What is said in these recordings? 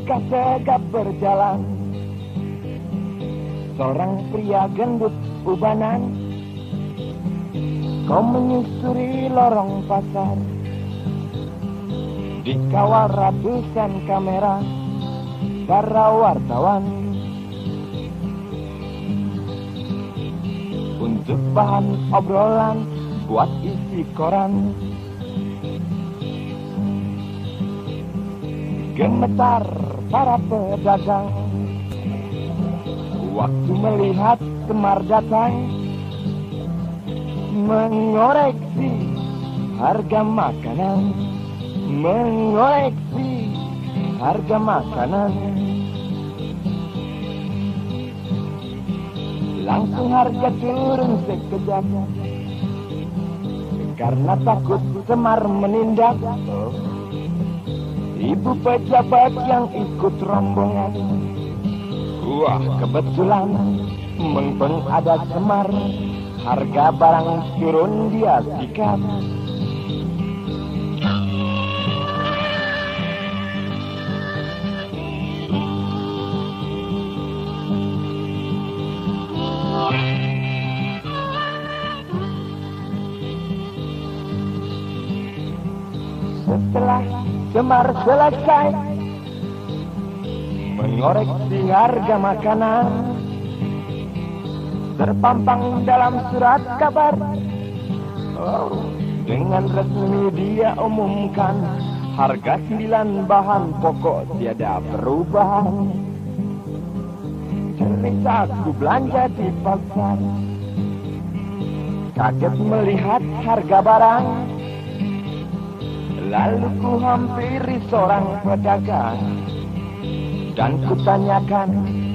Langkah tegap berjalan. Seorang pria gendut ubanan. Kau menyusuri lorong pasar. Dikawal ratusan kamera. Para wartawan. Untuk bahan obrolan Buat isi koran. Gemetar para pedagang. Waktu melihat Semar datang Mengoreksi harga makanan Mengoreksi harga makanan. Langsung harga turun sekejap Karena takut Semar menindak Ibu pejabat yang ikut rombongan. Wah kebetulan Mengpeng ada semar Harga barang turun dia sikat. Setelah Semar selesai. Mengoreksi harga makanan. Terpampang dalam surat kabar. Oh, Dengan resmi dia umumkan Harga sembilan bahan pokok tiada perubahan. Cerita aku belanja di pasar. Kaget melihat harga barang Lalu ku hampiri seorang pedagang Dan kutanyakan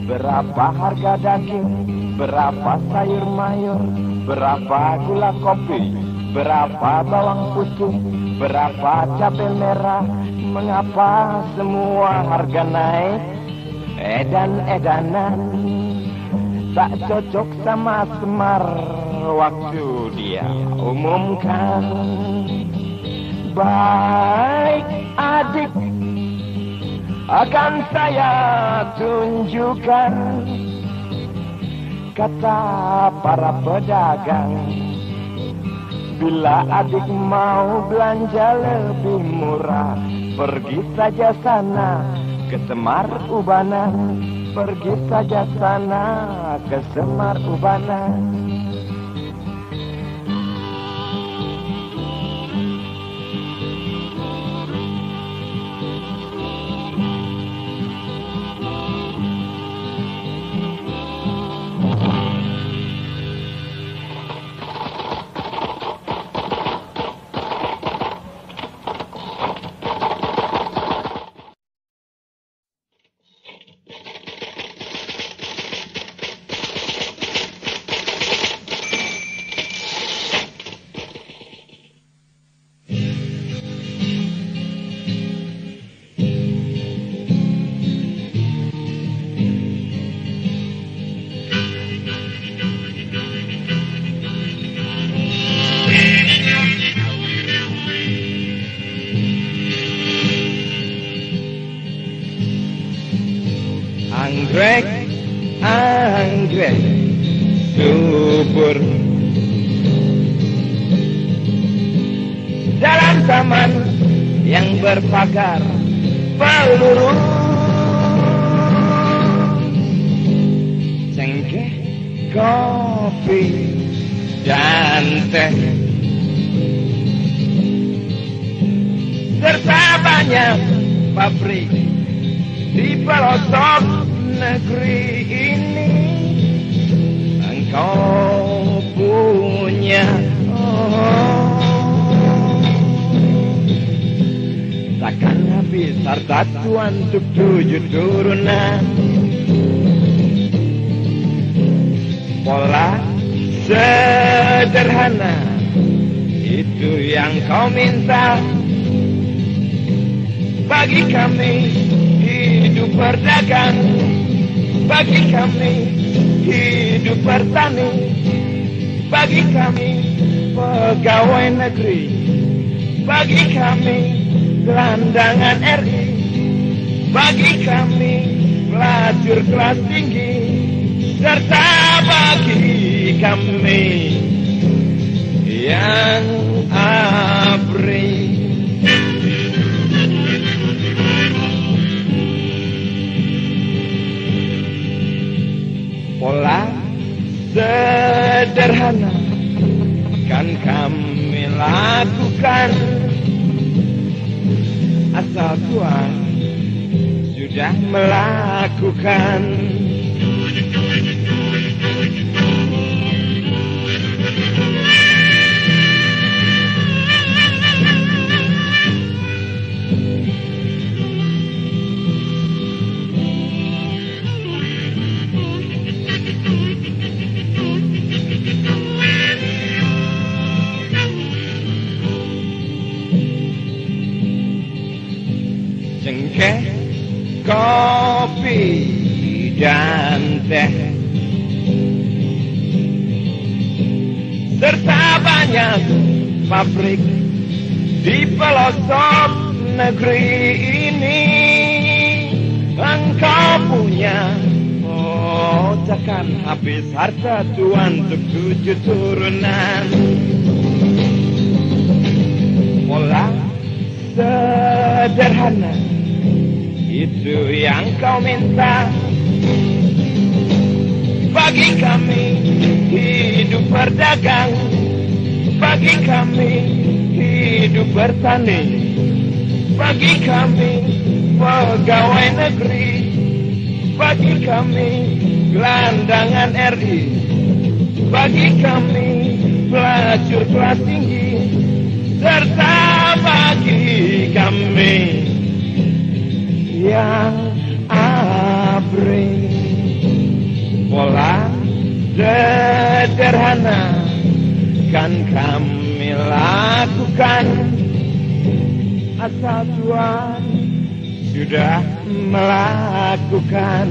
berapa harga daging? Berapa sayur mayur? Berapa gula kopi? Berapa bawang putih? Berapa cabai merah? Mengapa semua harga naik? Edan-edanan Tak cocok sama semar Waktu dia umumkan baik adik akan saya tunjukkan kata para pedagang. Bila adik mau belanja lebih murah pergi saja sana ke Semar Ubanan. Pergi saja sana ke Semar Ubanan bagi kami hidup bertani. Bagi kami pegawai negeri. Bagi kami gelandangan RI bagi kami pelacur kelas tinggi. Serta bagi kami yang abri sederhana kan kami lakukan. Asal Tuhan sudah melakukan banyak pabrik di pelosok negeri ini. Engkau punya Oh, takkan habis harta Tuhan untuk tujuh turunan. Pola sederhana itu yang kau minta. Bagi kami hidup berdagang Bagi kami hidup bertani. Bagi kami pegawai negeri. Bagi kami gelandangan RI Bagi kami pelacur kelas tinggi. Serta bagi kami yang abri. Pola sederhana kan kami lakukan. Asal Tuhan sudah melakukan.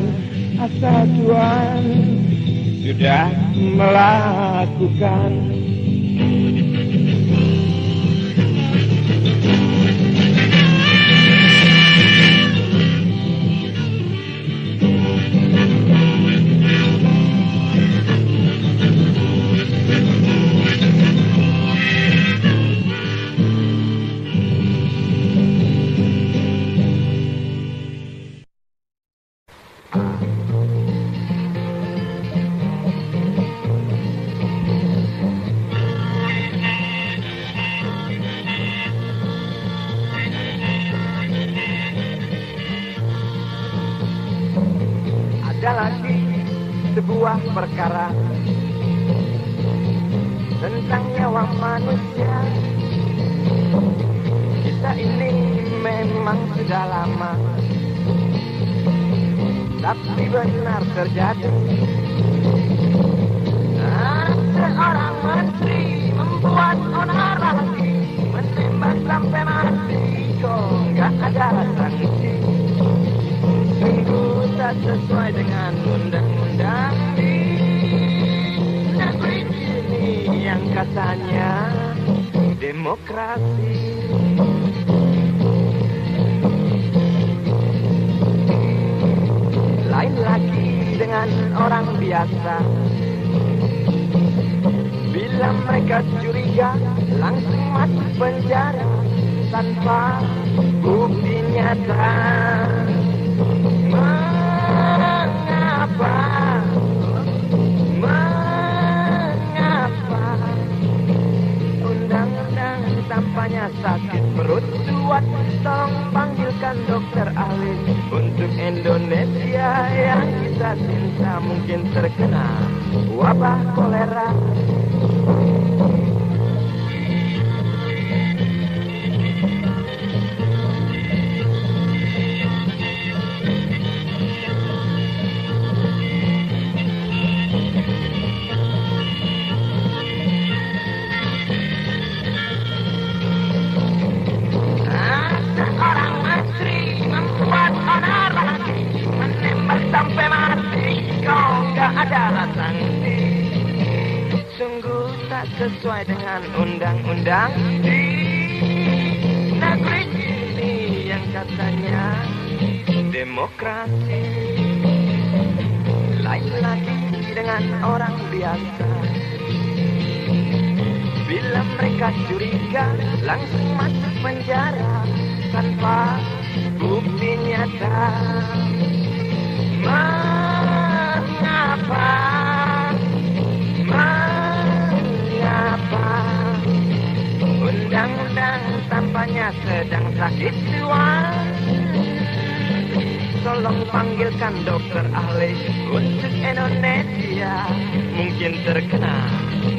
Asal Tuhan sudah melakukan sudah lama, tapi benar terjadi. Seorang menteri membuat onar lagi, menembak sampai mati, kok nggak ada sanksi. Sungguh tak sesuai dengan undang-undang di negeri ini yang katanya demokrasi. Lagi dengan orang biasa. Bila mereka curiga, langsung masuk penjara tanpa bukti nyata. Mengapa Mengapa Undang-undang tampaknya sakit perut Buat tolong panggilkan dokter ahli. Untuk Indonesia yang kita cinta Mungkin terkena wabah kolera tak sesuai dengan undang-undang Di negeri ini yang katanya Demokrasi. Lain lagi dengan orang biasa. Bila mereka curiga Langsung masuk penjara Tanpa bukti nyata. Mengapa Undang-undang tampaknya sedang sakit tuan. Tolong panggilkan dokter ahli untuk Indonesia. Mungkin terkena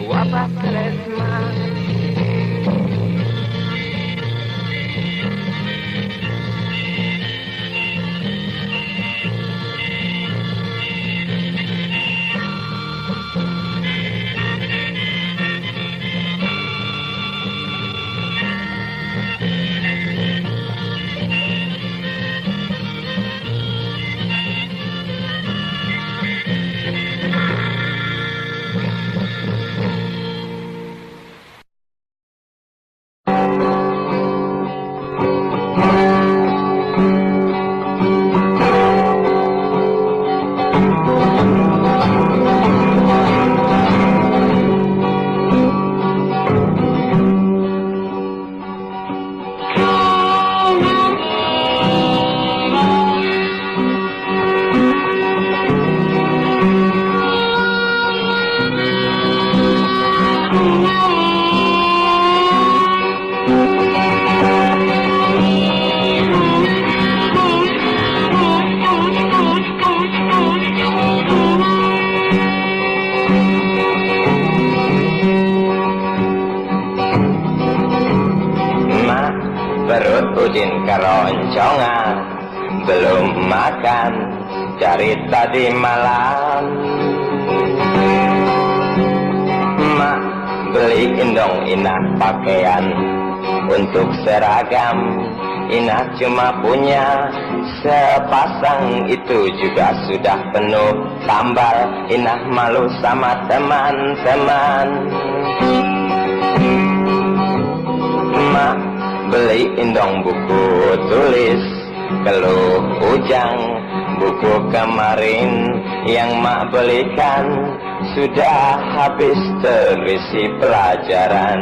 wabah plasma tadi malam. Mak beli indong inah pakaian Untuk seragam. Inah cuma punya sepasang itu juga sudah penuh tambal. Inah malu sama teman-teman. Mak beli indong buku tulis keluh ujang buku kemarin yang mak belikan sudah habis terisi pelajaran.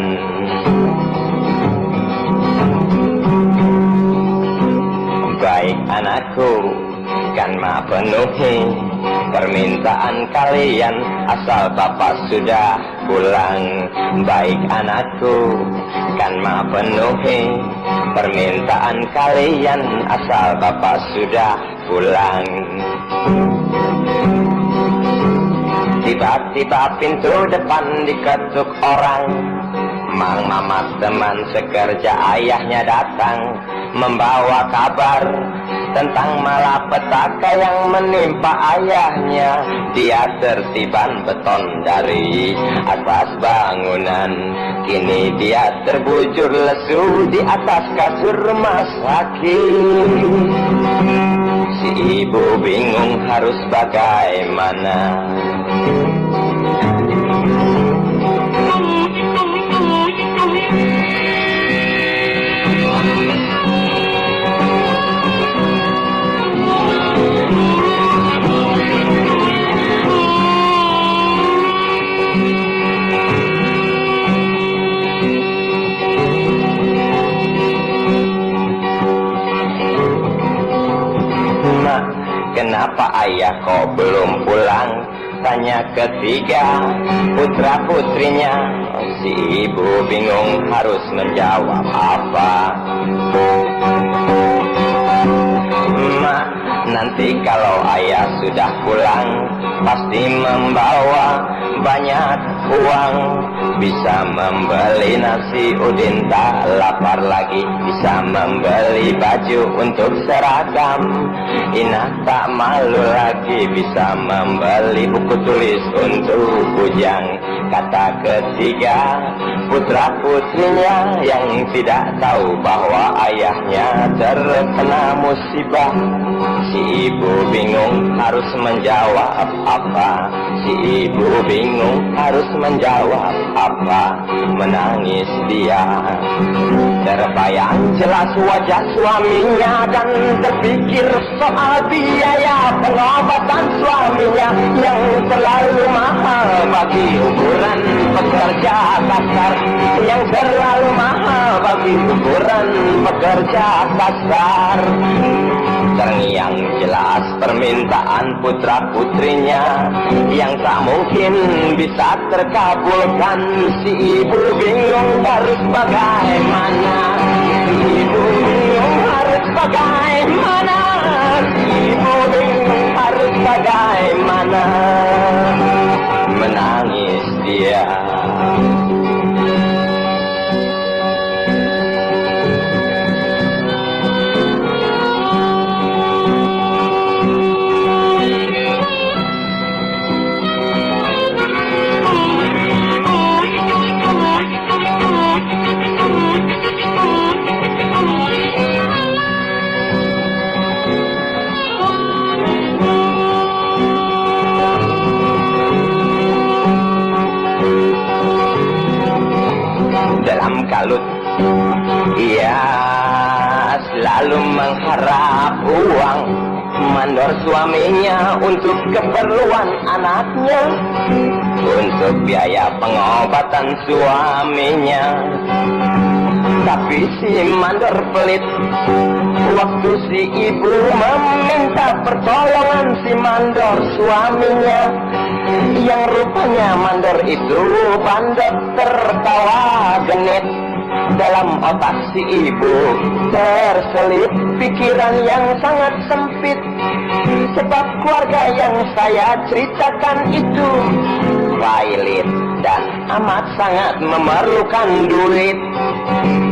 Baik anakku kan mak penuhi permintaan kalian asal bapak sudah pulang. Baik anakku kan ma penuhi permintaan kalian asal bapak sudah pulang. Tiba-tiba pintu depan diketuk orang. Mang Mamat teman sekerja ayahnya datang membawa kabar tentang malapetaka yang menimpa ayahnya. Dia tertiban beton dari atas bangunan. Kini dia terbujur lesu di atas kasur rumah sakit. Si ibu bingung harus bagaimana. Kenapa ayah kok belum pulang? Tanya ketiga putra putrinya Si ibu bingung harus menjawab apa Mak, nanti kalau ayah sudah pulang Pasti membawa banyak uang. Bisa membeli nasi udin tak lapar lagi. Bisa membeli baju untuk seragam. Inah tak malu lagi Bisa membeli buku tulis untuk bujang. Kata ketiga putra putrinya Yang tidak tahu bahwa ayahnya terkena musibah. Si ibu bingung harus menjawab apa. Si ibu bingung harus menjawab apa Menangis dia. Terbayang jelas wajah suaminya Dan terpikir soal biaya pengobatan suaminya Yang terlalu mahal bagi ukuran pekerja kasar. Yang terlalu mahal bagi ukuran pekerja kasar Terngiang jelas permintaan putra putrinya Yang tak mungkin bisa terkabulkan. Si ibu bingung harus bagaimana? Si ibu bingung harus bagaimana? Si ibu bingung harus bagaimana selalu mengharap uang Mandor suaminya untuk keperluan anaknya Untuk biaya pengobatan suaminya. Tapi si mandor pelit Waktu si ibu meminta pertolongan si mandor suaminya Yang rupanya mandor itu bandot tertawa genit dalam otak si ibu terselip pikiran yang sangat sempit. Sebab keluarga yang saya ceritakan itu Violet amat sangat memerlukan duit.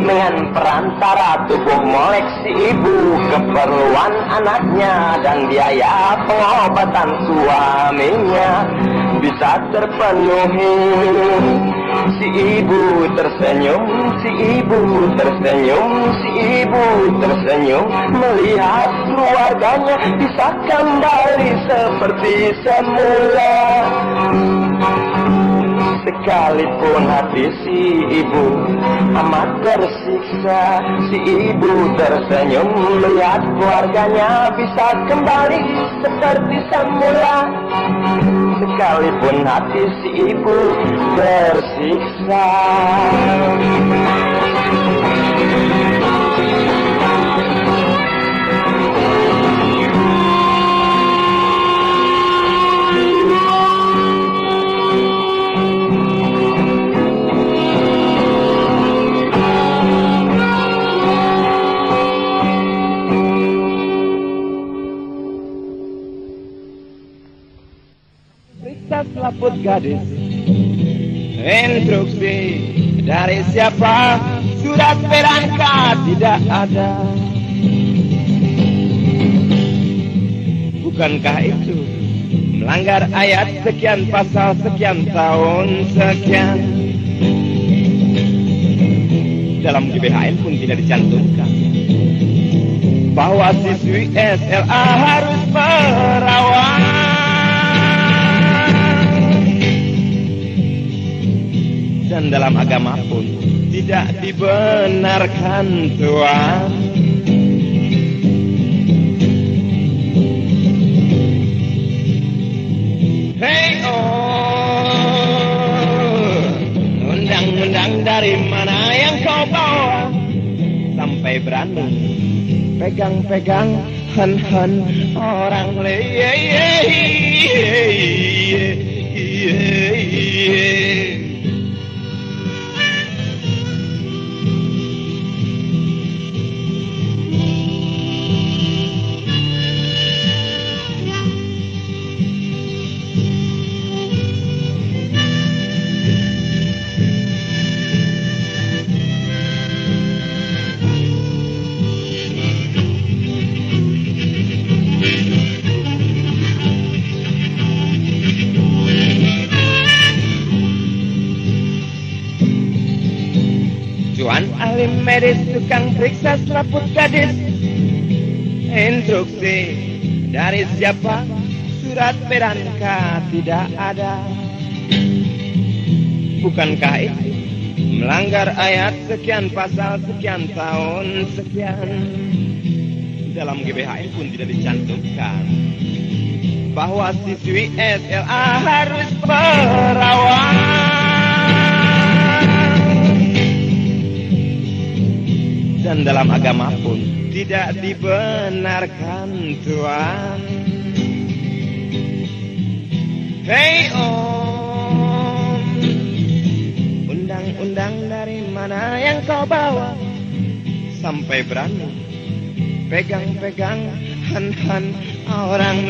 Dengan perantara tubuh molek si ibu Keperluan anaknya dan biaya pengobatan suaminya Bisa terpenuhi. Si ibu tersenyum, si ibu tersenyum, si ibu tersenyum. Melihat keluarganya bisa kembali seperti semula Sekalipun hati si ibu. Amat tersiksa Si ibu tersenyum. Melihat keluarganya bisa kembali seperti semula. Sekalipun hati si ibu tersiksa selaput gadis. Instruksi dari siapa? Surat berangkat tidak ada. Bukankah itu Melanggar ayat sekian pasal sekian tahun sekian? Dalam GBHN pun tidak dicantumkan. Bahwa siswi SLA harus perawat dan dalam agama pun tidak dibenarkan Tuhan. Hei oh, undang-undang dari mana yang kau bawa sampai berani pegang-pegang hen-hen orang leye. Gadis. Instruksi Dari siapa? Surat berangkat tidak ada. Bukankah itu melanggar ayat sekian pasal sekian tahun sekian? Dalam GBHN pun tidak dicantumkan Bahwa siswi SLA harus perawat Dan dalam agama pun tidak dibenarkan Tuhan. Hei om. Undang-undang dari mana yang kau bawa? Sampai berani Pegang-pegang Han-han orang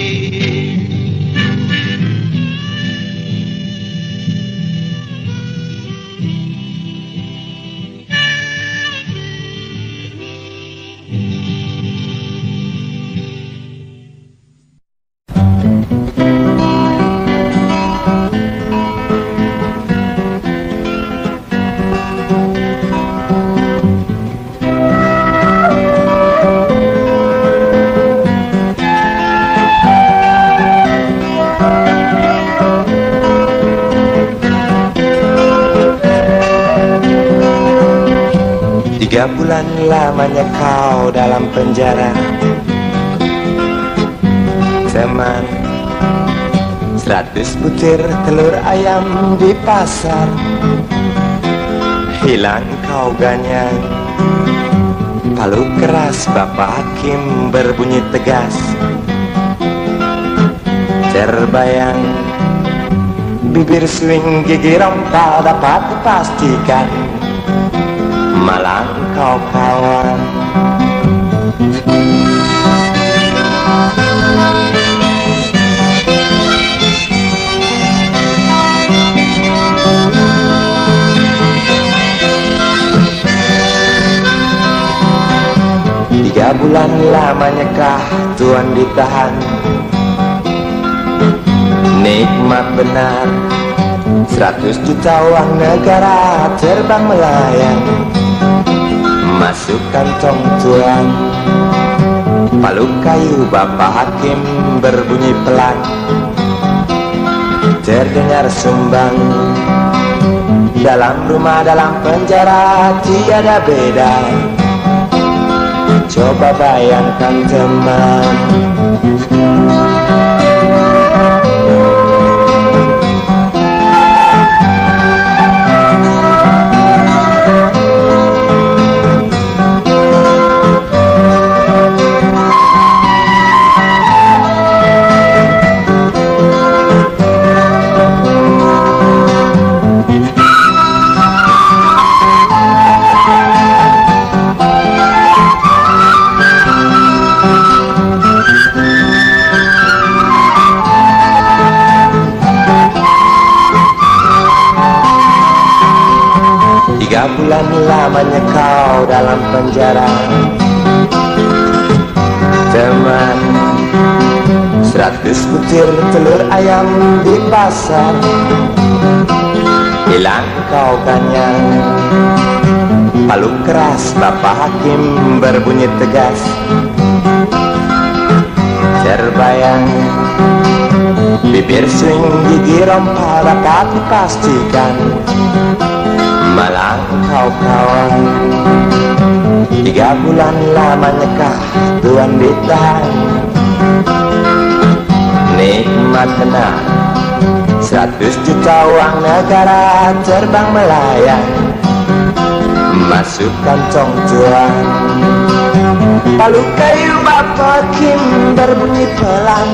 Lamanya kau dalam penjara. Teman Seratus butir telur ayam di pasar. Hilang kau ganyang. Palu keras Bapak Hakim berbunyi tegas. Terbayang Bibir swing gigi rompal dapat dipastikan malang. Kau kawan Tiga bulan lamanya kah Tuhan ditahan. Nikmat benar Seratus juta uang negara terbang melayang Masuk kantong tuan Palu kayu bapak hakim berbunyi pelan. Terdengar sumbang. Dalam rumah dalam penjara tiada beda. Coba bayangkan teman Tiga bulan lamanya kau dalam penjara. Teman Seratus butir telur ayam di pasar. Hilang kau kanyang Palu keras Bapak Hakim berbunyi tegas. Terbayang Bibir swing gigi rompal dapat dipastikan malang kau kawan Tiga bulan lamanya kah Tuhan ditahan Nikmat benar Seratus juta uang negara terbang melayang. Masuk kantong tuan Palu kayu bapak Kim berbunyi pelan.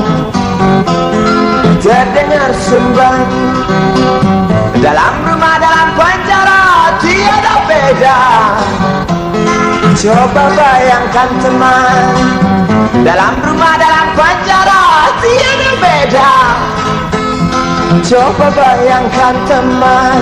Terdengar sumbang Dalam rumah tiada beda. Coba bayangkan teman. Dalam rumah dalam penjara tiada beda. Coba bayangkan teman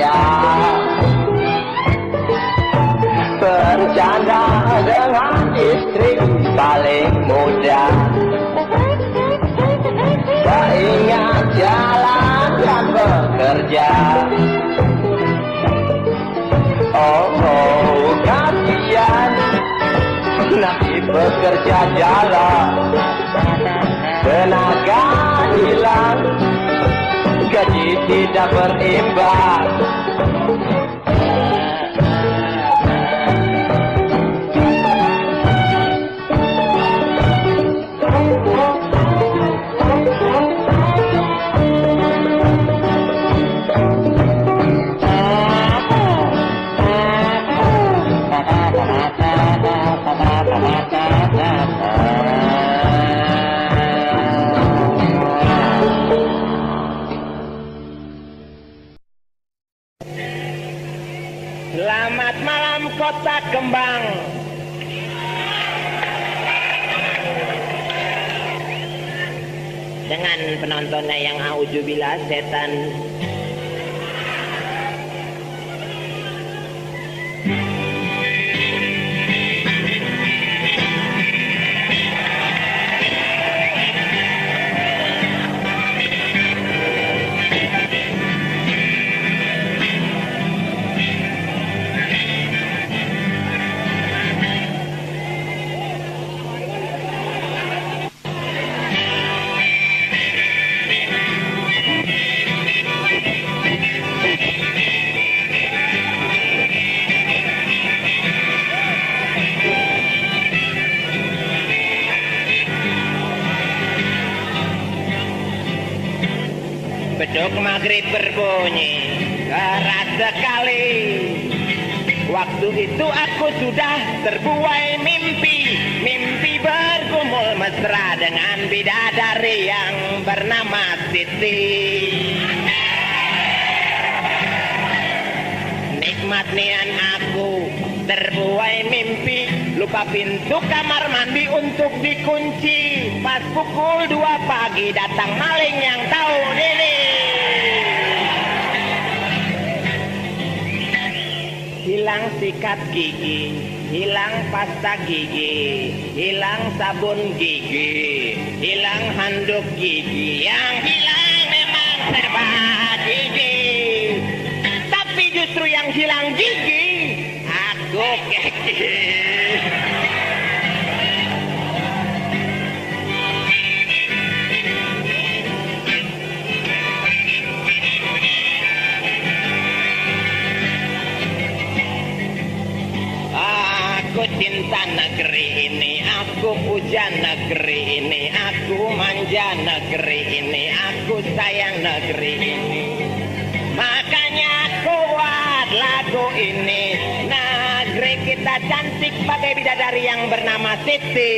baca Bercanda dengan istri paling muda. Teringat jalan dan bekerja. Oh, oh kasihan. Nanti bekerja jalan. Tenaga hilang Gaji tidak berimbang Penontonnya yang aujubillah setan Beduk maghrib berbunyi. Keras sekali. Waktu itu aku sudah terbuai mimpi. Mimpi bergumul mesra dengan bidadari yang bernama Siti. Nikmat nian aku terbuai mimpi. Lupa pintu kamar mandi untuk dikunci. Pas pukul 2 pagi datang maling yang tahu diri Hilang sikat gigi, hilang pasta gigi, hilang sabun gigi, hilang handuk gigi, yang hilang memang serba gigi. Tapi justru yang hilang gigi, aku manja negeri ini, aku sayang negeri ini. Makanya aku buat lagu ini, negeri kita cantik bagai bidadari yang bernama Siti,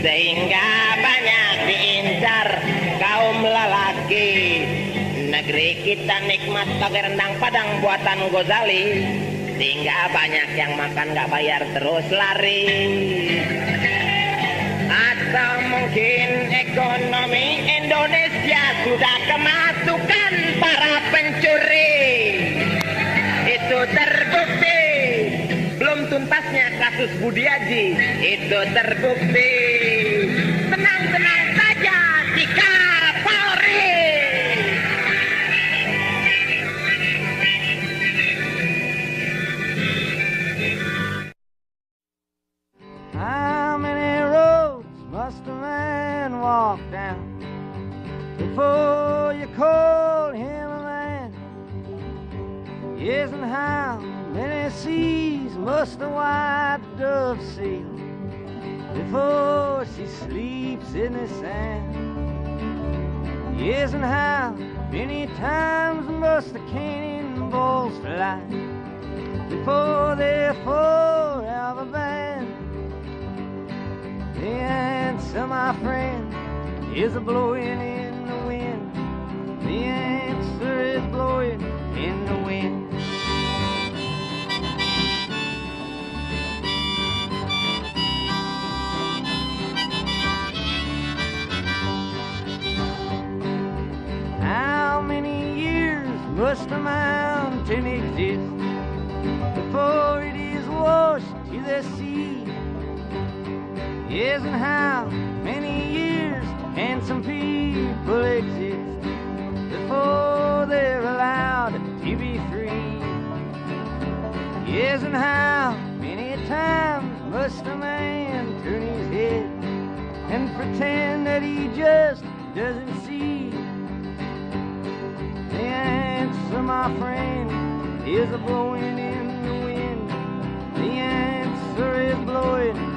sehingga banyak diincar kaum lelaki. Negeri kita nikmat bagai rendang padang buatan Gozali Sehingga banyak yang makan gak bayar terus lari Mungkin ekonomi Indonesia sudah kemasukan para pencuri. Itu terbukti. Belum tuntasnya kasus Budi Haji Itu terbukti and how many times must a man turn his head and pretend that he just doesn't see? The answer, my friend, is a blowing in the wind. The answer is blowing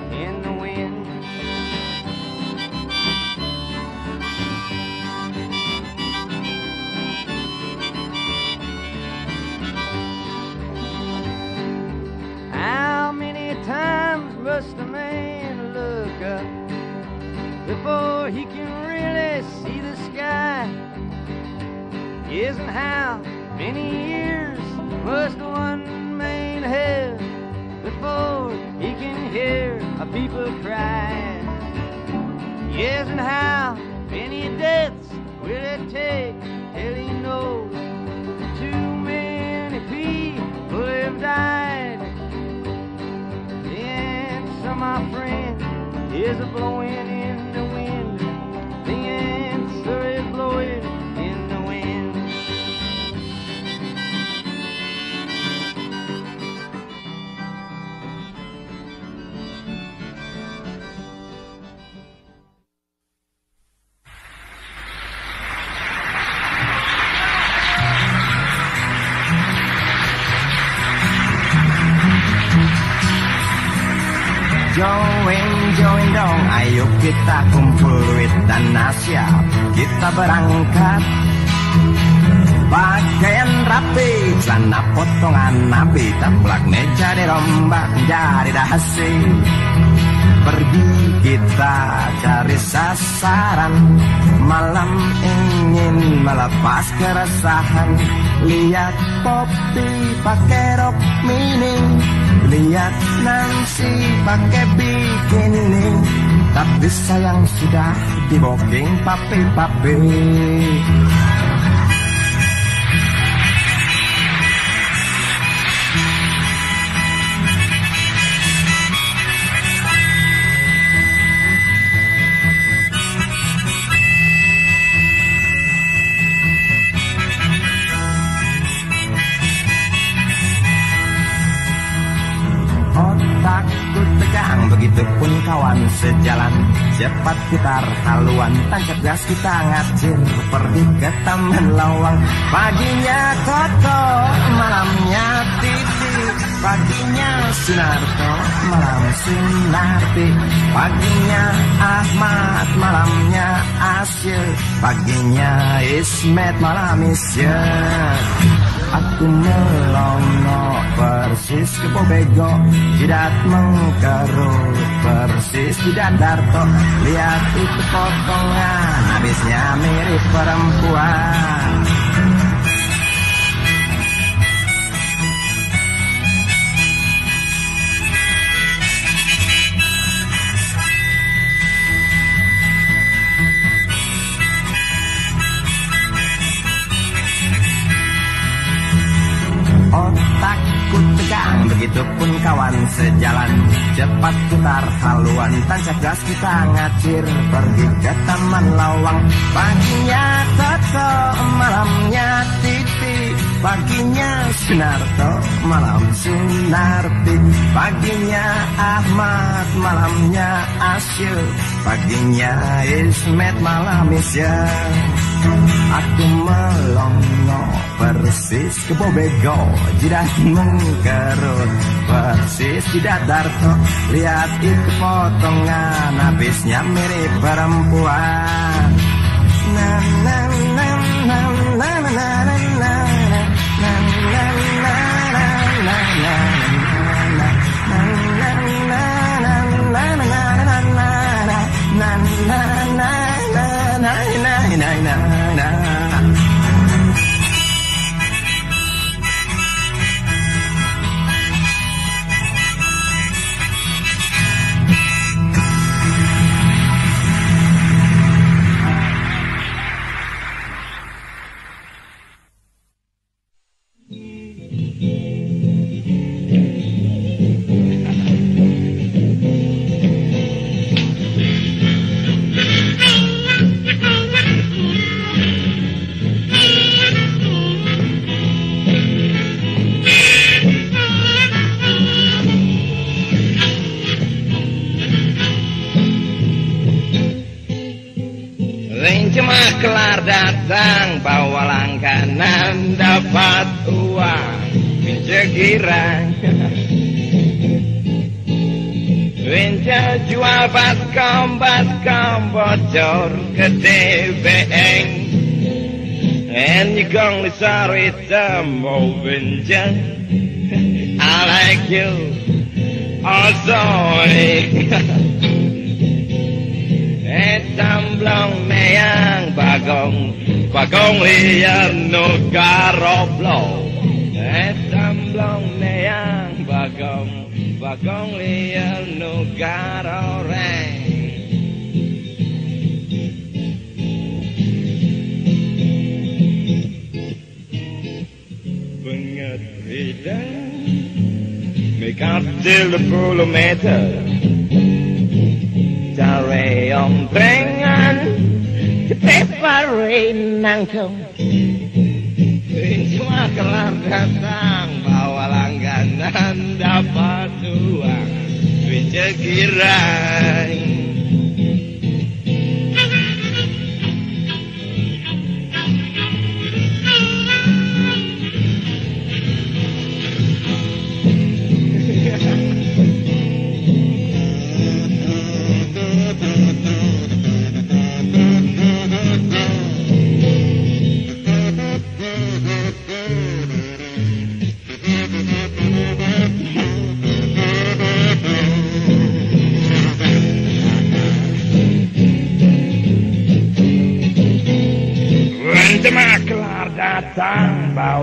must a man look up before he can really see the sky? Isn't how many years must one man have before he can hear a people cry? Yes, and how many deaths will it take till he knows too many people have died? My friend, is a blowing in the wind. The answer is blowing ayo kita kumpul duit dan siap Kita berangkat. Pakaian rapi, celana potongan nabi Taplak meja dirombak jadi dahasi. Pergi kita cari sasaran Malam ingin melepas keresahan. Lihat Poppy pakai rok mini Lihat Nancy pakai bikini Tapi sayang sudah di booking papi-papi sejalan. Cepat putar haluan Tancap gas kita ngacir Pergi ke taman lawang. Paginya Koko Malamnya Titi. Paginya Sunarto Malam Sunarti Paginya Ahmad Malamnya Asya Paginya Ismet Malam Isya Aku melongo persis ke Bobego Jidat mengkerut persis di Darto Lihat itu potongan habisnya mirip perempuan Begitupun kawan sejalan Cepat putar haluan. Tancap gas kita ngacir Pergi ke taman lawang. Paginya Toto Malamnya Titi. Paginya Sunarto Malam Sunarti. Paginya Ahmad Malamnya Asyu Paginya Ismet Malam Isya. Aku melongo persis ke bobego jidat mengkerut persis tidak darto, lihat itu potongan habisnya mirip perempuan. Nah, nah, nah. Datang bawa langganan dapat uang. Mencegirang Winja jual batkom batkom bocor ke TBN And you gonna sorry mau winja I like you Oh sorry hết tâm lòng mẹ ăn bà con bà con li no cà rộp lộ. Hết tâm lòng mẹ ăn bà con bà con li no cà rộp ràng Pengetidan Mekat dil de puluh meter Jombrengan Cepare nangkong Insya kelar datang Bawa langganan dapat uang. Bicara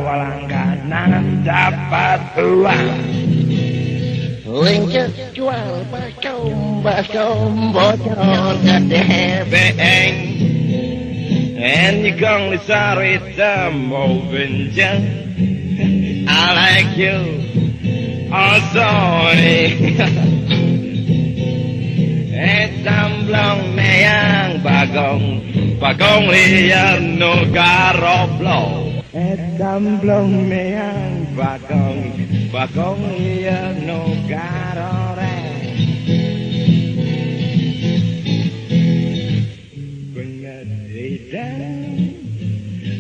walanganan dapat uang Lingkar jual bakau bakau bocor DBN And you gonna sorry some moving junk I like you Oh sorry Eh samblong meyang bagong Bagong liyan no garoblong Escamblonmean, vagón, vagón y no garore.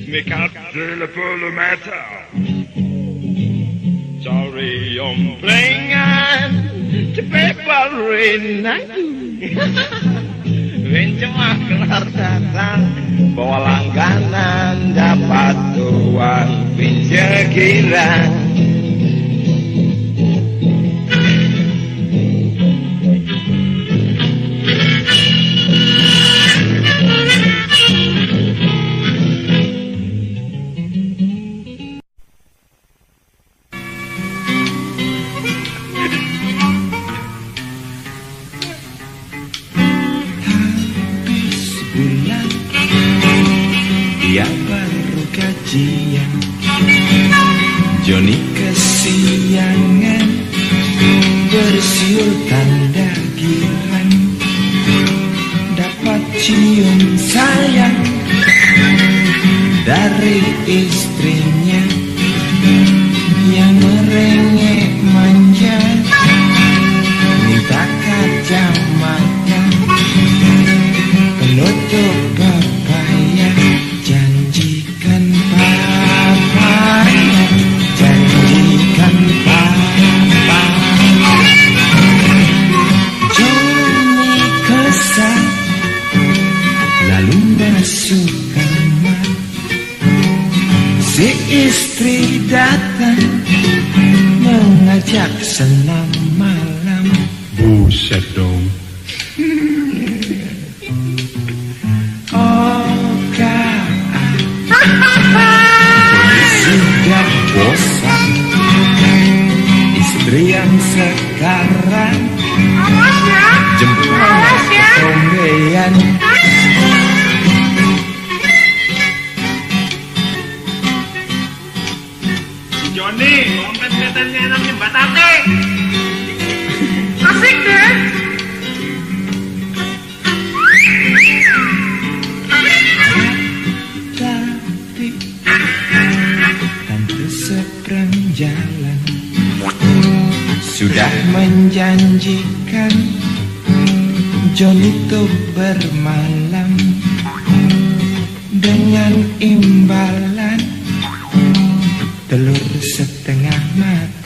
Me capture le pulomètre. Sorry, on to te preparé naï. Cuma kelar datang Bawa langganan Dapat uang Sebulan baru kajian Joni kesiangan. Bersiul tanda girang. Dapat cium sayang. Dari istrinya seberang jalan. Sudah. Menjanjikan John itu bermalam Dengan imbalan Telur setengah matang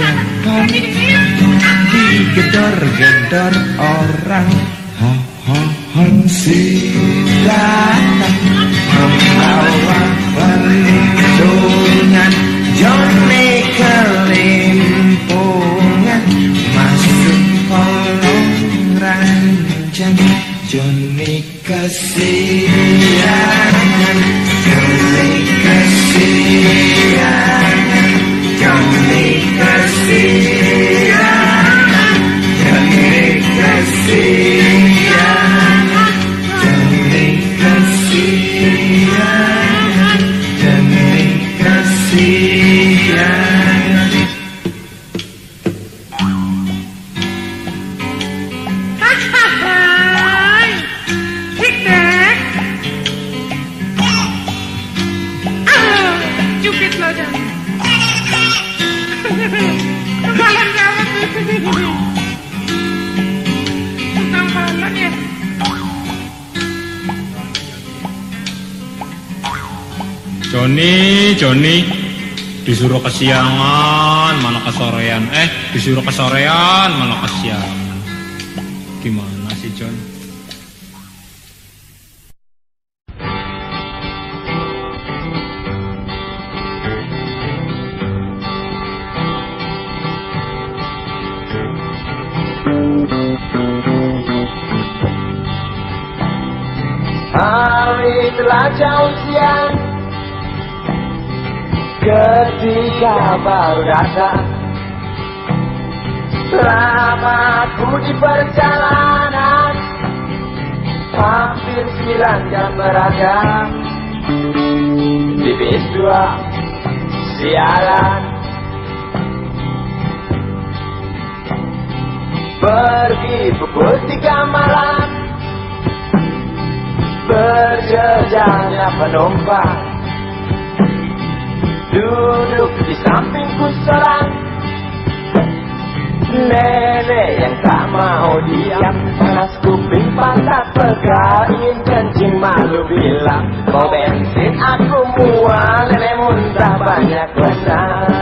depan Digedor-gedor orang. Hansi datang Membawa perlindungan Johnny kelimpungan. Masuk kolong ranjang. Johnny kesiangan Joni, Joni. Disuruh kesiangan, malah kesorean. Eh, disuruh kesorean, malah kesiangan. Gimana sih, John? Ketika baru datang Selamatku di perjalanan Hampir sembilan jam beragam Di bis dua Sialan Pergi pukul tiga malam berjejaknya penumpang Duduk di sampingku seorang Nenek yang tak mau diam. Panas kuping pantat pegain Kencing malu bilang Mau bensin aku mual Nenek muntah banyak benar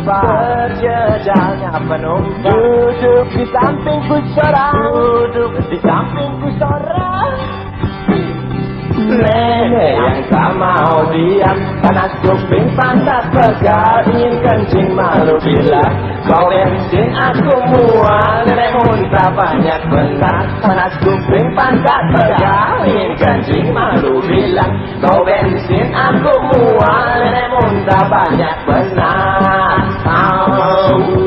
penumpang Berjejalnya penumpang. Duduk di sampingku seorang. Duduk di sampingku seorang. Nenek yang tak mau diam. Panas kuping pantat pegal Ingin kencing malu bila Kau bensin aku mual Nenek muntah banyak benar Panas kuping pantat pegal Ingin kencing malu bila Kau bensin aku mual Nenek muntah banyak benar Tapi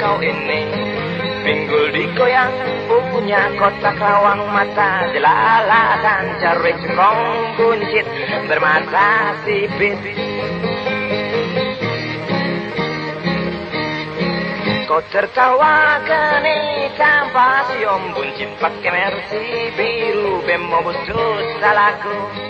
kau ini. Pinggul digoyang punya kotak rawang mata Jelalatan cerik cengkong buncit Bermata sipit. Kau tertawa keni tanpa siom buncit pakai mercy biru bemo busut salahku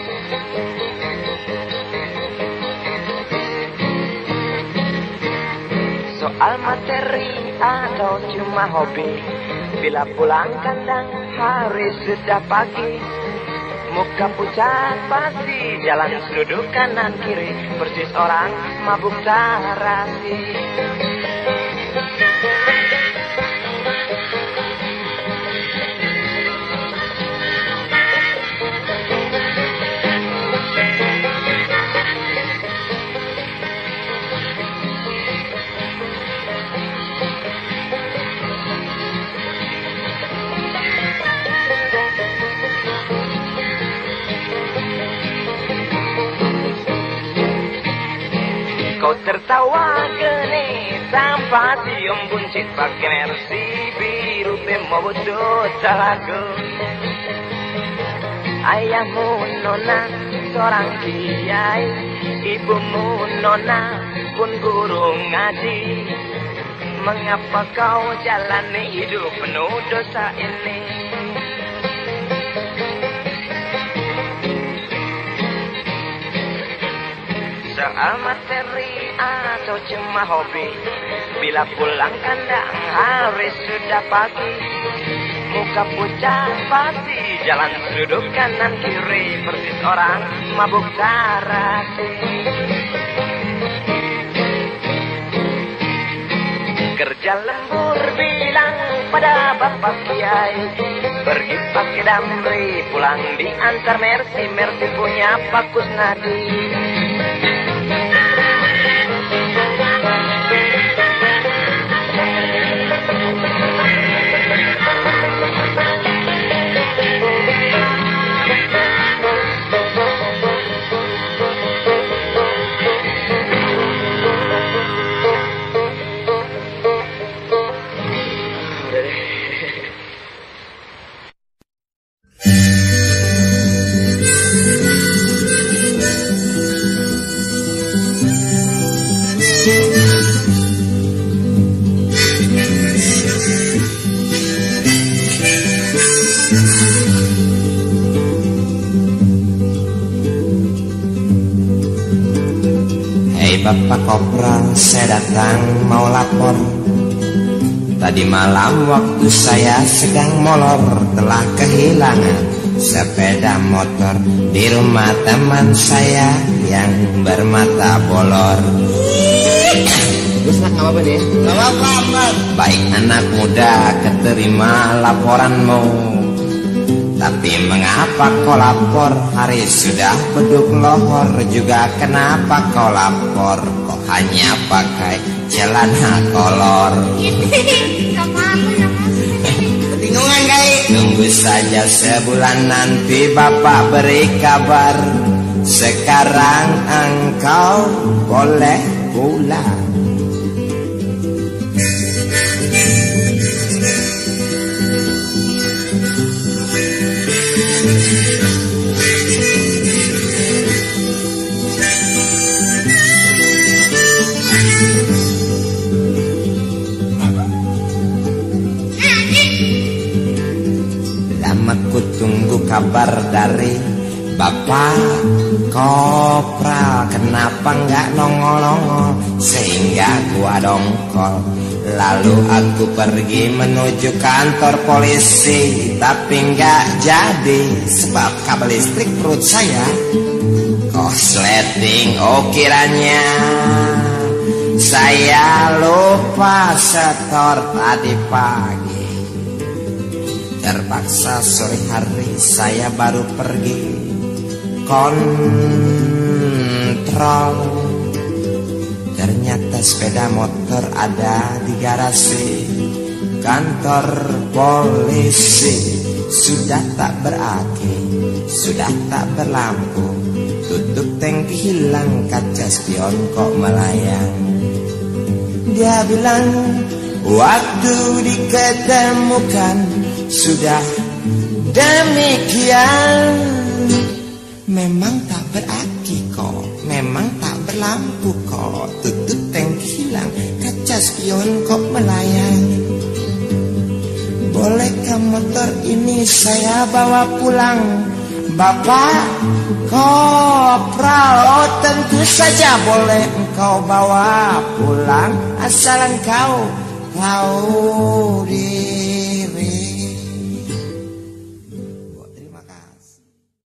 soal materi atau cuma hobi. Bila pulang kandang hari sudah pagi Muka pucat pasti jalan sudut kanan kiri. Persis orang mabuk tarasi Kau tertawa geni tanpa cium buncit pakai mercy biru bemo bodoh salahku Ayahmu nona seorang kiai Ibumu nona pun guru ngaji. Mengapa kau jalani hidup penuh dosa ini? Soal materi atau cuma hobi? Bila pulang kandang hari sudah pagi. Muka pucat pasti jalan sudut kanan kiri. Persis orang mabuk tarasi Kerja lembur bilang pada bapak kiai Pergi pakai damri pulang diantar Mercy. Mercy punya Pak Kusnadi Kopral, saya datang mau lapor Tadi malam waktu saya sedang molor Telah kehilangan sepeda motor Di rumah teman saya yang bermata bolor nggak apa-apa deh. Nggak apa-apa, Baik anak muda, keterima laporanmu. Tapi mengapa kau lapor? Hari sudah beduk lohor juga kenapa kau lapor? Hanya pakai celana kolor? Bingungan guys Tunggu saja sebulan nanti Bapak beri kabar. Sekarang engkau boleh pulang kabar dari Bapak Kopral. Kenapa nggak nongol-nongol? Sehingga gua dongkol. Lalu aku pergi menuju kantor polisi. Tapi nggak jadi Sebab kabel listrik perut saya Kosleting. Oh kiranya Saya lupa setor tadi pagi Terpaksa sore hari saya baru pergi. Kontrol. Ternyata sepeda motor ada di garasi. Kantor polisi. Sudah tak beraki Sudah tak berlampu. Tutup tangki hilang Kaca spion kok melayang. Dia bilang Waktu diketemukan Sudah demikian. Memang tak beraki kok Memang tak berlampu kok. Tutup tank hilang Kaca spion kok melayang. Bolehkah motor ini saya bawa pulang? Bapak Kopral Oh tentu saja boleh engkau bawa pulang. Asal engkau tahu dia